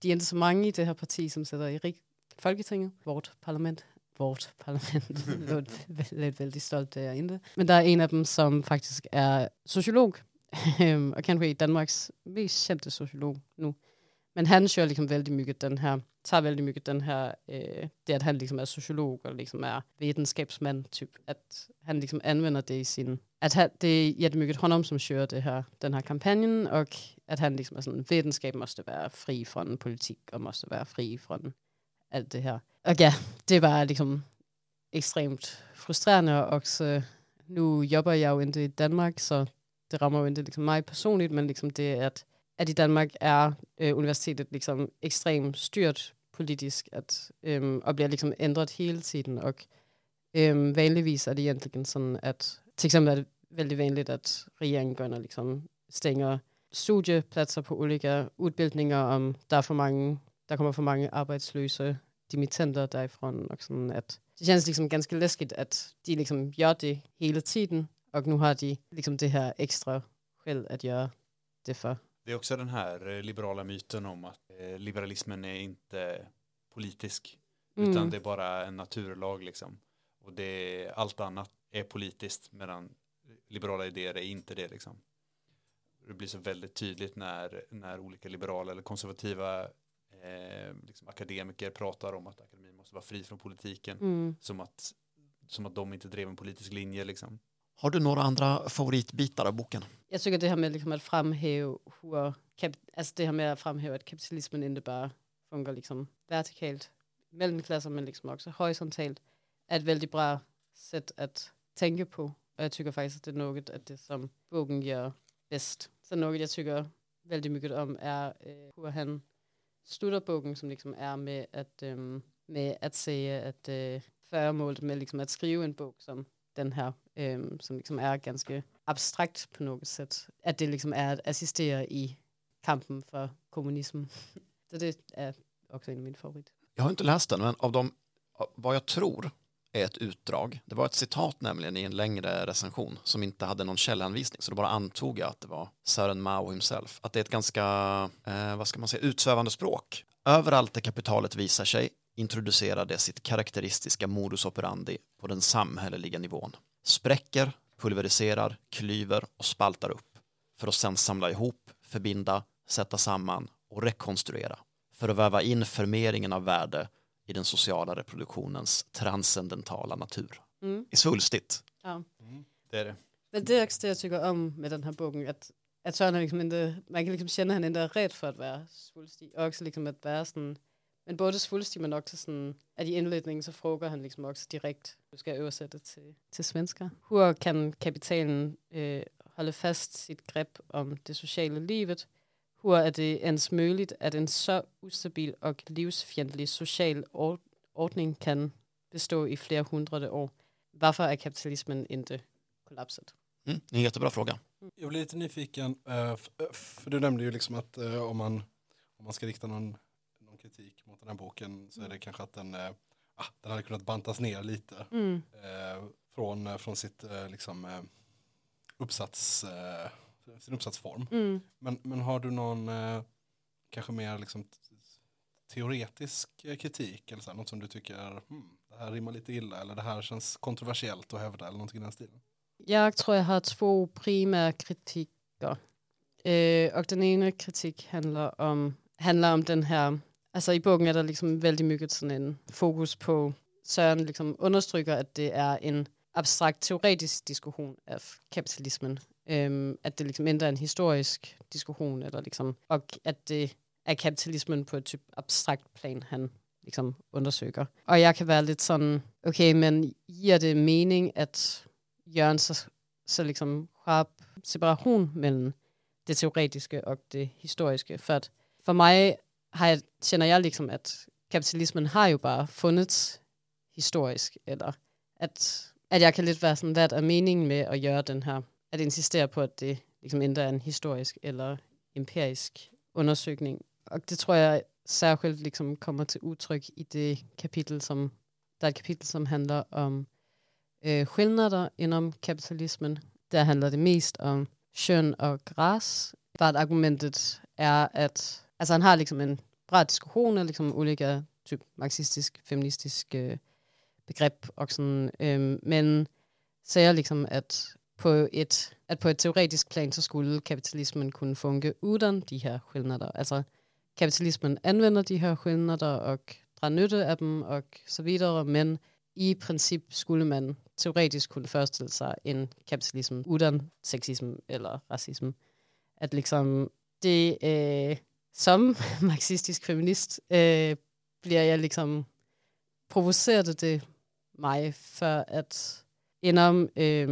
de er ikke så mange i det her parti, som sætter i rig Folketinget, vort parlament, vort parlament, <laughs> lidt, lidt vældig stolt derinde. Men der er en af dem, som faktisk er sociolog, <laughs> og kanskje Danmarks mest kendte sociolog nu. Men han kör liksom väldigt mycket den här, tar väldigt mycket den här, eh, øh, det att han liksom är sociolog och liksom är vetenskapsman, typ, att han liksom använder det i sin, att han, det är jättemycket honom, som kör det här, den här kampanjen och att han liksom är sån, vetenskap måste vara fri från politik, och måste vara fri från allt det här. Och ja, det var liksom extremt frustrerande också. nu jobbar jag ju inte i Danmark, så det rammer ju inte liksom mig personligt, men liksom det, att at i Danmark er øh, universitetet liksom ekstremt styrt politisk, at, øhm, og bliver liksom ændret hele tiden, og øhm, vanligvis er det egentlig sådan, at til eksempel er det väldigt vanligt, at regeringen går ind og liksom stænger studiepladser på olika udbildninger, om der er for mange, der kommer for mange arbejdsløse dimittenter därifrån. og sådan at det känns liksom ganska läskigt att de liksom gör det hela tiden, och nu har de liksom det här extra själv att göra det för. Det är också den här eh, liberala myten om att eh, liberalismen är inte politisk utan Mm. det är bara en naturlag liksom. Och det allt annat är politiskt medan liberala idéer är inte det liksom. Det blir så väldigt tydligt när, när olika liberala eller konservativa eh, liksom akademiker pratar om att akademin måste vara fri från politiken Mm. som, att, som att de inte drev en politisk linje liksom. Har du några andra favoritbitar av boken? Jag tycker det här med liksom att framhäva hur, kap, alltså det här med att framhäva att kapitalismen inte bara funkar liksom vertikalt mellemklasser, men liksom också horisontalt, är ett väldigt bra sätt att tänka på. Och jag tycker faktiskt att det är något af det, som boken gör bäst. Så något jag tycker väldigt mycket om, är eh, hur han slutar boken som liksom är med att, eh, med att säga att eh, föremålet med liksom att skriva en bok som den här øh, som liksom er ganske abstrakt på något sätt. Att det liksom är att assistera i kampen för kommunism. <laughs> Så det är också en av mina favoriter. Jag har inte läst den, men av de, vad jag tror är ett utdrag. Det var ett citat nämligen i en längre recension som inte hade någon källanvisning, så då bara antog jag att det var Sören Mao himself. Att det är ett ganska, eh, vad ska man säga, utsvävande språk. Överallt där kapitalet visar sig introducerar det sitt karaktäristiska modus operandi på den samhälleliga nivån. Spräcker, pulveriserar, klyver och spaltar upp för att sedan samla ihop, förbinda, sätta samman och rekonstruera för att väva in förmeringen av värde i den sociala reproduktionens transcendentala natur. Mm. I svulstigt. Ja. Det är det. Men det är också det, jag tycker om med den här boken, att, att Søren er liksom inte, man kan liksom känna att han inte är rädd för att vara svulstig, och också liksom att vara sådan, men både svulstig, men också sådan, att i inledningen så frågar han liksom också direkt, du ska översätta till, till svenska. Hur kan kapitalen øh, hålla fast sitt grepp om det sociala livet? Hur är det ens möjligt att en så ustabil och livsfientlig social or- ordning kan bestå i flera hundrade år? Varför är kapitalismen inte kollapsat? Mm, en jättebra fråga. Jag blir lite nyfiken, eh, eh, för du nämnde ju liksom att eh, om man, om man ska rikta någon kritik mot den här boken så är det kanske att den, eh, ah, den hade kunnat bantas ner lite eh, från, eh, från sitt eh, liksom, eh, uppsats, eh, sin uppsatsform. Mm. Men, men har du någon kanske mer liksom, teoretisk kritik eller så här, något som du tycker hmm, det här rimmar lite illa eller det här känns kontroversiellt att hävda eller någonting i den stilen? Jag tror jag har två primära kritiker. Eh, och den ena kritik handlar om, handlar om den här, alltså i boken är det liksom väldigt mycket sådan en fokus på, Søren liksom understryker att det är en abstrakt teoretisk diskussion av kapitalismen. Um, att det liksom inte är en historisk diskussion eller liksom, och att det är kapitalismen på ett typ abstrakt plan han liksom undersöker. Och jag kan vara lite sån, okej okay, men ger det mening att göra en så, så liksom skarp separation mellan det teoretiska och det historiska. För att för mig har jag, känner jag liksom att kapitalismen har ju bara funnits historisk. Eller att, att jag kan lite vara sådan, vad är meningen med att göra den här, att insistera på att det liksom inte är en historisk eller empirisk undersökning. Och det tror jag särskilt liksom kommer till uttryck i det kapitel som, det är ett kapitel som handlar om øh, skillnader inom kapitalismen. Der handler det mest om kön och ras. Bare argumentet är att, alltså han har liksom en bra diskussion om liksom olika typ marxistisk, feministisk øh, begrepp och sån, øh, men säger liksom att på ett, att på ett teoretiskt plan så skulle kapitalismen kunna funka utan de här skillnader. Alltså kapitalismen använder de här skillnader och drar nytta av dem och så vidare, men i princip skulle man teoretiskt kunna föreställa sig en kapitalism utan sexism eller rasism. Att liksom det, øh, som <laughs> marxistisk feminist, øh, bliver jeg liksom provoceret det mig for at inden øh,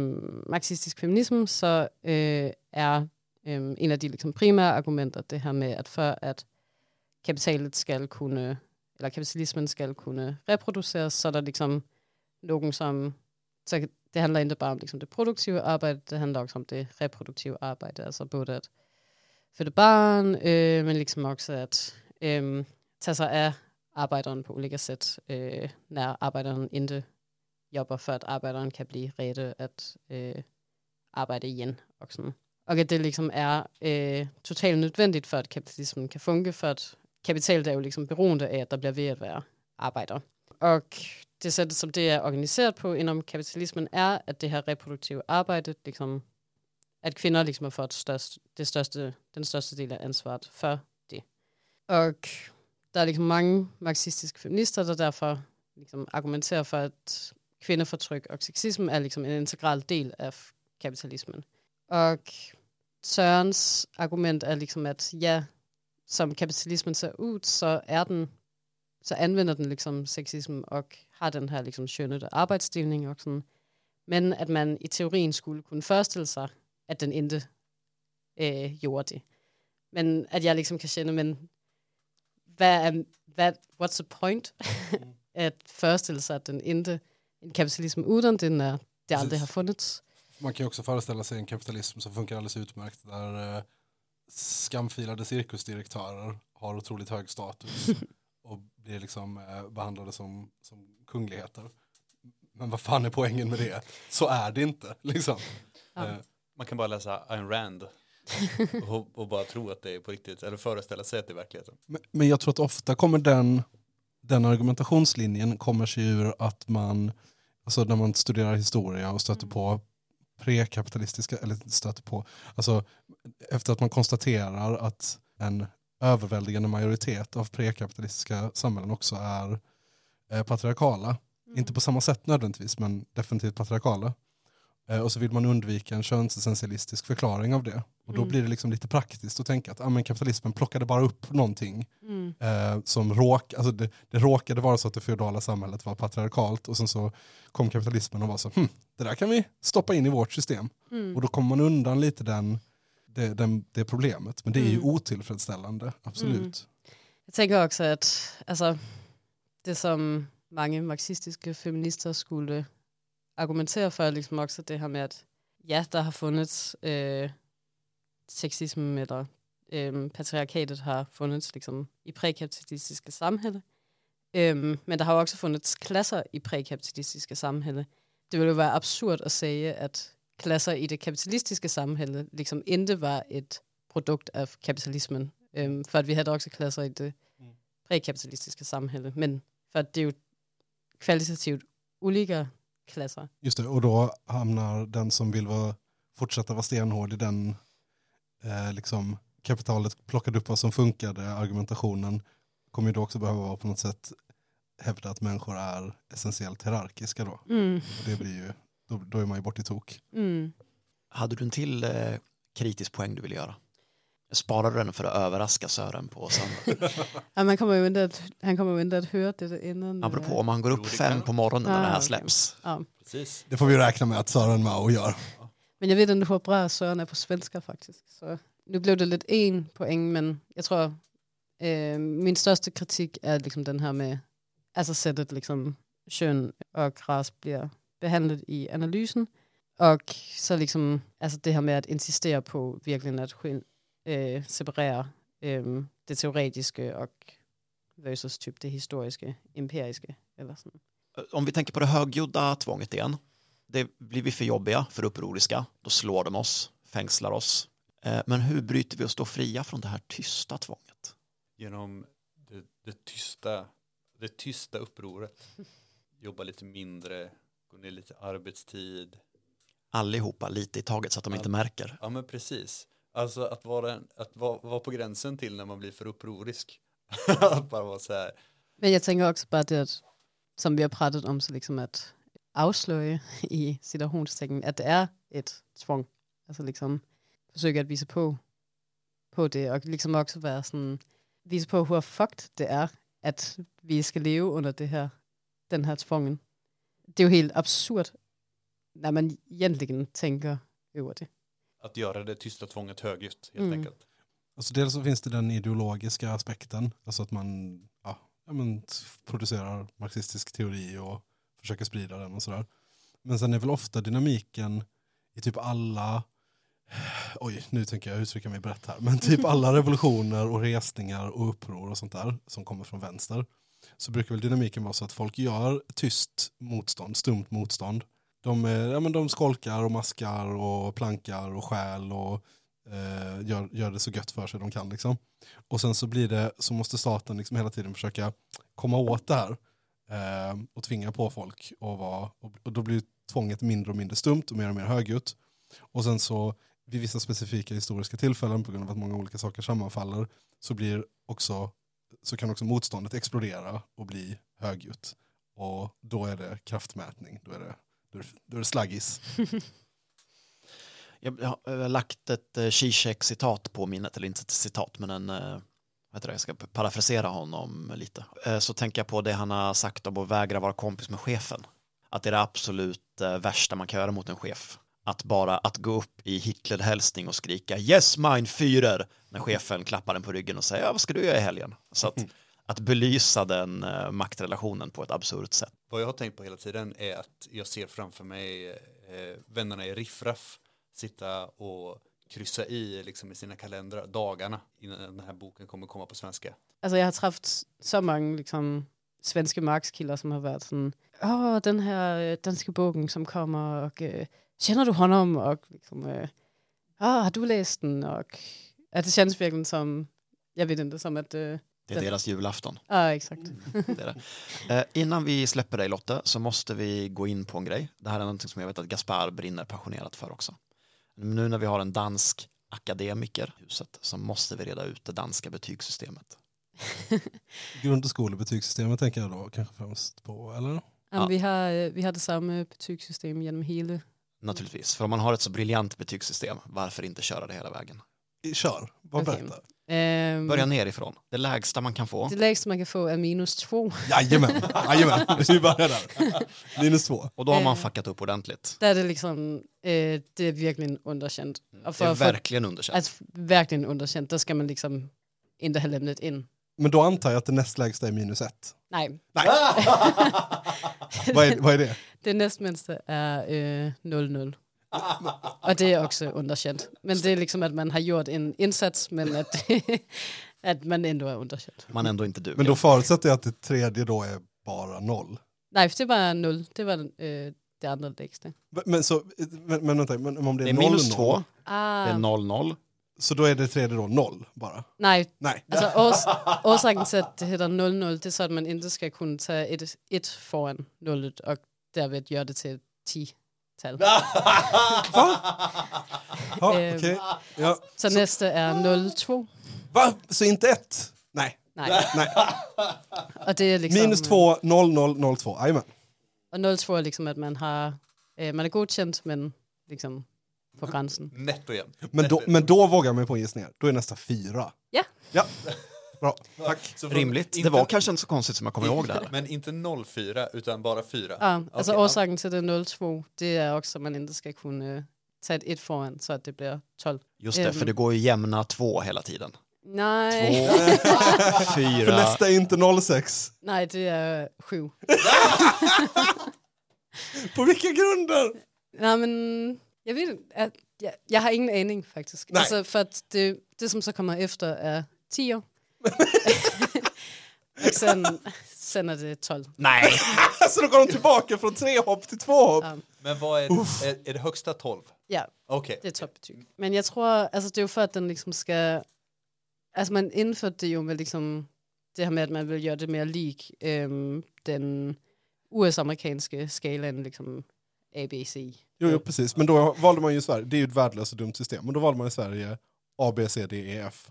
marxistisk feminism, så øh, er øh, en af de liksom, primære argumenter det her med, at for at kapitalet skal kunne, eller kapitalismen skal kunne reproduceres, så er der liksom nogen, som så det handlar inte bara om liksom det produktiva arbetet, det handlar också om det reproduktiva arbetet. Alltså både att föda barn, øh, men liksom också att øh, ta sig af arbejderen på olika sätt øh, när arbejderen inte jobbar för att arbejderen kan bli redo att øh, arbeta igen. Och, sådan. og att det liksom är øh, totalt nödvändigt för att kapitalismen kan funka, för att kapitalet är ju liksom beroende av att det blir ved at være arbetare. Och det sättet som det är organiserat på inom kapitalismen är att det här reproduktiva arbetet, liksom, att kvinnor liksom har fått störst, det största, den största delen av ansvaret för det. Och det är liksom många marxistiska feminister som därför liksom argumenterar för att kvinnoförtryck och sexism är liksom en integral del av kapitalismen. Och Sörens argument är liksom att ja, som kapitalismen ser ut så är den så använder den liksom sexism och har den här liksom könade arbetsdelning sådan. Men att man i teorin skulle kunna föreställa sig att den inte øh, gjorde det. Men at jeg liksom kan känna, men hvad er, hvad, what's the point? <laughs> at forestille sig, at den inte, en kapitalism uden den är, det aldrig har funnits. Man kan ju också föreställa sig en kapitalism som funkar alldeles utmärkt där eh, skamfilade cirkusdirektörer har otroligt hög status <laughs> och blir liksom eh, behandlade som, som kungligheter. Men vad fan är poängen med det? Så är det inte. Liksom. Ja. Eh, Man kan bara läsa Ayn Rand och, och bara tro att det är på riktigt, eller föreställa sig att det är verkligheten. Men, men jag tror att ofta kommer den, den argumentationslinjen kommer sig ur att man, alltså när man studerar historia och stöter på prekapitalistiska, eller stöter på, alltså efter att man konstaterar att en överväldigande majoritet av prekapitalistiska samhällen också är eh, patriarkala. Inte på samma sätt nödvändigtvis, men definitivt patriarkala. Eh, och så vill man undvika en könsessentialistisk förklaring av det. Och då Mm. blir det liksom lite praktiskt att tänka att ah, men kapitalismen plockade bara upp någonting Mm. eh, som råk, alltså det, det råkade vara så att det feodala samhället var patriarkalt och sen så kom kapitalismen och var så, hm, det där kan vi stoppa in i vårt system. Mm. Och då kommer man undan lite den, det, den, det problemet. Men det är ju Mm. otillfredsställande, absolut. Jag tänker också att alltså, det som många marxistiska feminister skulle argumentera för liksom också det här med att ja, der har funnits øh, sexism eller øh, patriarkatet har funnits liksom, i prækapitalistiske samhälle. Øhm, men der har jo også funnits klasser i prækapitalistiske samhälle. Det ville jo være absurd at sige, at klasser i det kapitalistiske samhälle liksom inte var et produkt af kapitalismen. Øhm, for at vi havde også klasser i det prækapitalistiske samhälle. Men för att det är ju kvalitativt olika klasser. Just det, och då hamnar den som vill vara, fortsätta vara stenhård i den eh, liksom, kapitalet plockade upp vad som funkade, argumentationen kommer ju då också behöva vara på något sätt hävda att människor är essentiellt hierarkiska då. Mm. Och det blir ju, då, då är man ju bort i tok. Mm. Hade du en till eh, kritisk poäng du ville göra? Jag sparade den för att överraska Sören på söndag. <laughs> Ja, man kommer ju inte att, han kommer ju inte att höra det innan. Han beror på øh, om han går upp fem på morgonen när Ah, det här släpps. Ja. Precis. Det får vi räkna med att Sören Mao gör. Men jag vet inte hur bra Søren är på svenska faktiskt. Så nu blev det lite en poäng, men jag tror eh, min största kritik är liksom den här med alltså sättet liksom kön och ras blir behandlat i analysen. Och så liksom, alltså det här med att insistera på verkligen att skil, eh, separera eh, det teoretiska och versus typ det historiska, empiriska. Eller sånt. Om vi tänker på det högljudda tvånget igen. Det blir vi för jobbiga, för upproriska. Då slår de oss, fängslar oss. Eh, Men hur bryter vi oss då fria från det här tysta tvånget? Genom det, det, tysta, det tysta upproret. Jobba lite mindre, gå ner lite arbetstid. Allihopa lite i taget så att de inte märker. Ja men precis. Alltså att vara, att vara, vara på gränsen till när man blir för upprorisk. <laughs> att bara vara så här. Men jag tänker också bara det, som vi har pratat om, så liksom att avslöja i citationstecken att det är ett tvång. Alltså liksom försöka att visa på, på det och liksom också vara sån, visa på hur fucked det är att vi ska leva under det här, den här tvången. Det är ju helt absurt när man egentligen tänker över det. Att göra det tysta tvånget högljutt helt Mm. enkelt. Alltså dels så finns det den ideologiska aspekten, alltså att man ja, ja, men, producerar marxistisk teori och försöker sprida den och sådär. Men sen är väl ofta dynamiken i typ alla, oj nu tänker jag uttrycka mig brett här, men typ alla <laughs> revolutioner och resningar och uppror och sånt där som kommer från vänster så brukar väl dynamiken vara så att folk gör tyst motstånd, stumt motstånd. De, eh, ja, men de skolkar och maskar och plankar och stjäl och eh, gör, gör det så gött för sig de kan. Liksom. Och sen så blir det, så måste staten liksom hela tiden försöka komma åt det här eh, och tvinga på folk och, vara, och, och då blir tvånget mindre och mindre stumt och mer och mer högljutt. Och sen så vid vissa specifika historiska tillfällen på grund av att många olika saker sammanfaller så blir också så kan också motståndet explodera och bli högljutt. Och då är det kraftmätning, då är det, då är det, slaggis. <laughs> Jag har eh, lagt ett eh, Zizek-citat på minnet, eller inte ett citat, men en, eh, det, jag ska parafrasera honom lite, eh, så tänker jag på det han har sagt om att vägra vara kompis med chefen. Att det är det absolut eh, värsta man kan göra mot en chef. Att bara att gå upp i Hitler-hälsning och skrika yes mein Führer när chefen klappar en på ryggen och säger ja, vad ska du göra i helgen? Så att, <laughs> att belysa den eh, maktrelationen på ett absurt sätt. Vad jag har tänkt på hela tiden är att jag ser framför mig eh, vännerna i Riffraff sitta och kryssa i liksom, i sina kalendrar dagarna innan den här boken kommer komma på svenska. Altså, jeg har træffet så mange liksom, svenske markskilder, som har været sådan, åh, den her øh, danske bogen, som kommer, og øh, kender du honom? Og liksom, åh, har du læst den? Og at det känns verkligen som, jag vet inte, som att, øh, Det är Det- deras julafton. ja, exakt. Det är det. Eh, innan vi släpper dig Lotte så måste vi gå in på en grej. Det här är någonting som jag vet att Gaspar brinner passionerat för också. Nu när vi har en dansk akademiker i huset så måste vi reda ut det danska betygssystemet. <laughs> Grundskolebetygssystemet tänker jag då kanske främst på, eller? Ja. vi, har, vi har det samme betygssystem genom hele. Naturligtvis, för om man har ett så briljant betygssystem, varför inte köra det hela vägen? Kör, bara Okej. berätta. Øhm, Börja nerifrån, det lägsta man kan få. det lägsta man kan få är minus två. Jajamän, jajamän. <laughs> vi börjar där. Minus två. Och då har man Eh. fuckat upp ordentligt. Der er det liksom, øh, det är verkligen underkänt. Och Det är verkligen underkänt. alltså, verkligen underkänt, där ska man liksom inte ha lämnat in. Men då antar jag att det näst lägsta är minus ett. Nej, Nej. <laughs> vad, är, vad är det? det nästminsta är øh, 0-0. Och det är också underkänt. Men det är liksom att man har gjort en insats men att, <laughs> att man ändå är underkänd. Man ändå inte duger. Men då förutsätter jag att det tredje då är bara noll. Nej, för det var 0. Det var øh, det andra lägsta. Men, så, men, men vänta, men om det är, det är noll, minus noll, två, Ah, det är 0-0. så då är det tredje då noll bara? nej, Nej. alltså års, orsaken till att det heter 0-0 det är så att man inte ska kunna ta ett, ett föran nollet och därvid göra det till 10-tal. <laughs> Ja, Ehm. okej. ja. Så nästa är 0-2. Va? Så inte ett? Nej. Nej, Nej. <laughs> och det är liksom... Minus två, noll, noll, noll, två. Jajamän. Och 0-2 är liksom att man har, eh, man är godkänt men liksom på gränsen. Nätt och jämnt. Men då, men då vågar mig på en gissning. Då är nästa fyra. Ja. Ja. Bra, tack. Så för- Rimligt. inte- Det var kanske inte så konstigt som jag kommer ihåg det här. Men inte 04 utan bara 4. Ja, alltså Okej, orsaken till det 0-2 det är också att man inte ska kunna ta ett ett föran så att det blir 12. Just det, Ehm. för det går ju jämna två hela tiden. Nej, Två, <laughs> För fyra. nästa är inte 06. nej det är 7. <laughs> På vilka grunder? Nej men jag vet jag, jag har ingen aning faktiskt. Nej. Alltså för att det, det som så kommer efter är 10. <laughs> och sen, sen är det 12. Nej! <laughs> Så då går de tillbaka från tre hopp till två hopp. Ja. Men vad är, är, är det högsta 12? Ja, Okej. det är toppbetyg. Men jag tror, alltså det är ju för att den liksom ska, alltså man införde det ju med liksom det här med att man vill göra det mer lik ehm, den US-amerikanska skalan liksom ABC. Jo, jo, precis. Men då valde man ju i Sverige, det är ju ett värdelöst och dumt system, men då valde man i Sverige A, B, C, D, E, F.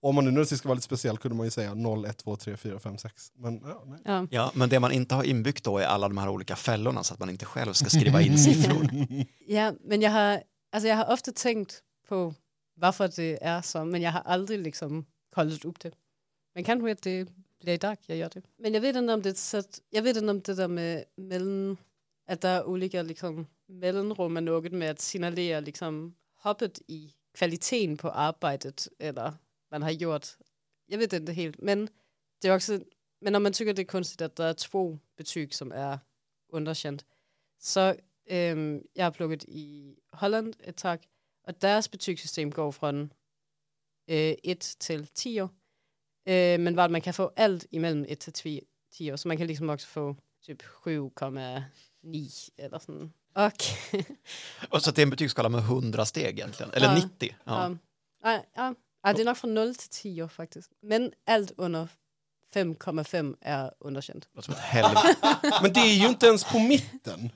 Och om man nu när det ska vara lite speciell kunde man ju säga 0, 1, 2, 3, 4, 5, 6. Men ja, nej. Ja. Ja, men det man inte har inbyggt då är alla de här olika fällorna så att man inte själv ska skriva in <laughs> siffror. ja, men jag har, alltså jag har ofta tänkt på varför det är så, men jag har aldrig liksom kollat upp det. Men kanske att det blir idag jag gör det. Men jag vet inte om det så att, jag vet inte om det där med mellan, att det är olika liksom mellanrum är något med att signalera liksom hoppet i kvaliteten på arbetet eller man har gjort. Jag vet inte helt, men det är också, men om man tycker det är konstigt att det är två betyg som är underkänt, så Øhm, jeg har plukket i Holland et tag, og deres betygssystem går fra øh, 1 til 10 år. Øh, men hvor man kan få alt imellem 1 til 10 10 år, så man kan liksom også få typ 7,9 eller sådan. Och <laughs> Och så det är en betygsskala med 100 steg egentligen, eller Ja. 90. Ja. ja. Ja, ja, det är nog från 0 till 10 år faktiskt. Men allt under 5,5 är underkänt. Det låter som ett helvete, Men det är ju inte ens på mitten.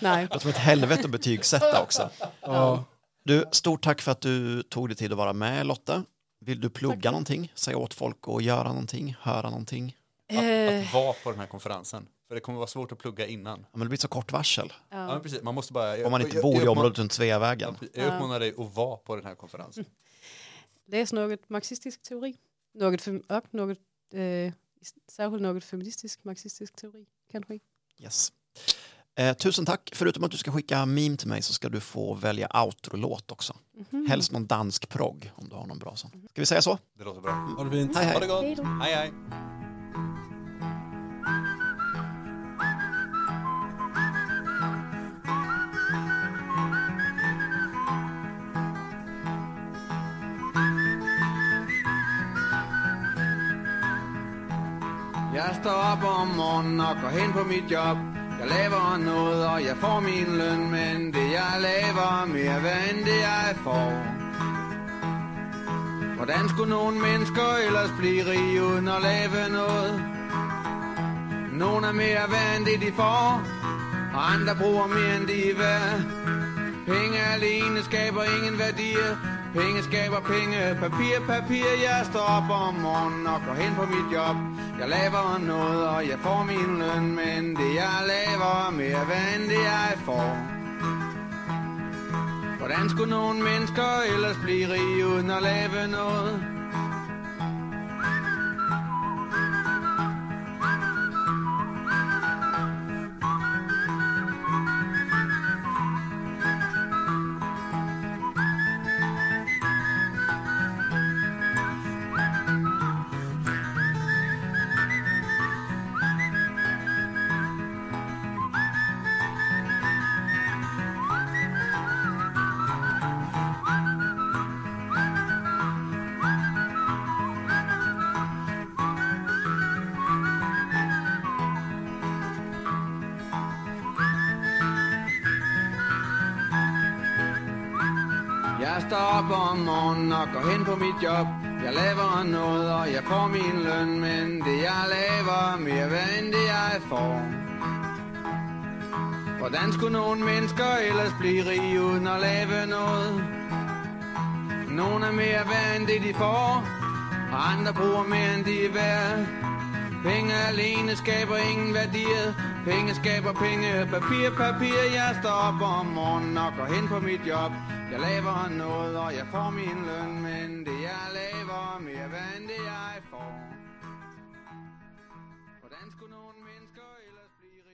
Nej, det låter som ett helvete att betygsätta också. Ja. Du, stort tack för att du tog dig tid att vara med Lotte. Vill du plugga någonting? Säga åt folk att göra någonting, höra någonting? Att, Eh. att vara på den här konferensen. För det kommer vara svårt att plugga innan. Ja, men det blir så kort varsel. Ja, ja. men precis. Man måste bara... Om man inte jag- bor jag i området runt Sveavägen. Jag uppmanar dig att vara på den här konferensen. Läst något marxistisk teori. Något, och något, eh, särskilt något feministisk marxistisk teori kanske. Yes. Eh, tusen tack. Förutom att du ska skicka meme till mig så ska du få välja outro-låt också. Mhm. Helst någon dansk progg om du har någon bra sån. Ska vi säga så? Det låter bra. Ha det fint. Hej Ha hej. det gott. Hej. Hej Jeg står op om morgenen og går hen på mit job. Jeg laver noget, og jeg får min løn, men det jeg laver mere værd end det jeg får. Hvordan skulle nogle mennesker ellers blive rige uden at lave noget? Nogle er mere værd end det de får, og andre bruger mere end de er værd. Penge alene skaber ingen værdier. Penge skaber penge, papir, papir. Jeg står op om morgenen og går hen på mit job. Jeg laver noget, og jeg får min løn, men det jeg laver er mere værd end det jeg får. Hvordan skulle nogle mennesker ellers blive rige uden at lave noget? På mitt jobb Jag laver noget, og jeg får min løn, men det jeg laver er mere værd end det jeg får. Hvordan skulle nogen mennesker ellers blive rige uden at lave noget? Nogle er mere værd end det de får, og andre bruger mere end de er værd. Penge alene skaber ingen værdier. Penge skaber penge, papir, papir. Jeg står op om morgenen og går hen på mit job. Jeg laver noget, og jeg får min løn, men det jeg laver er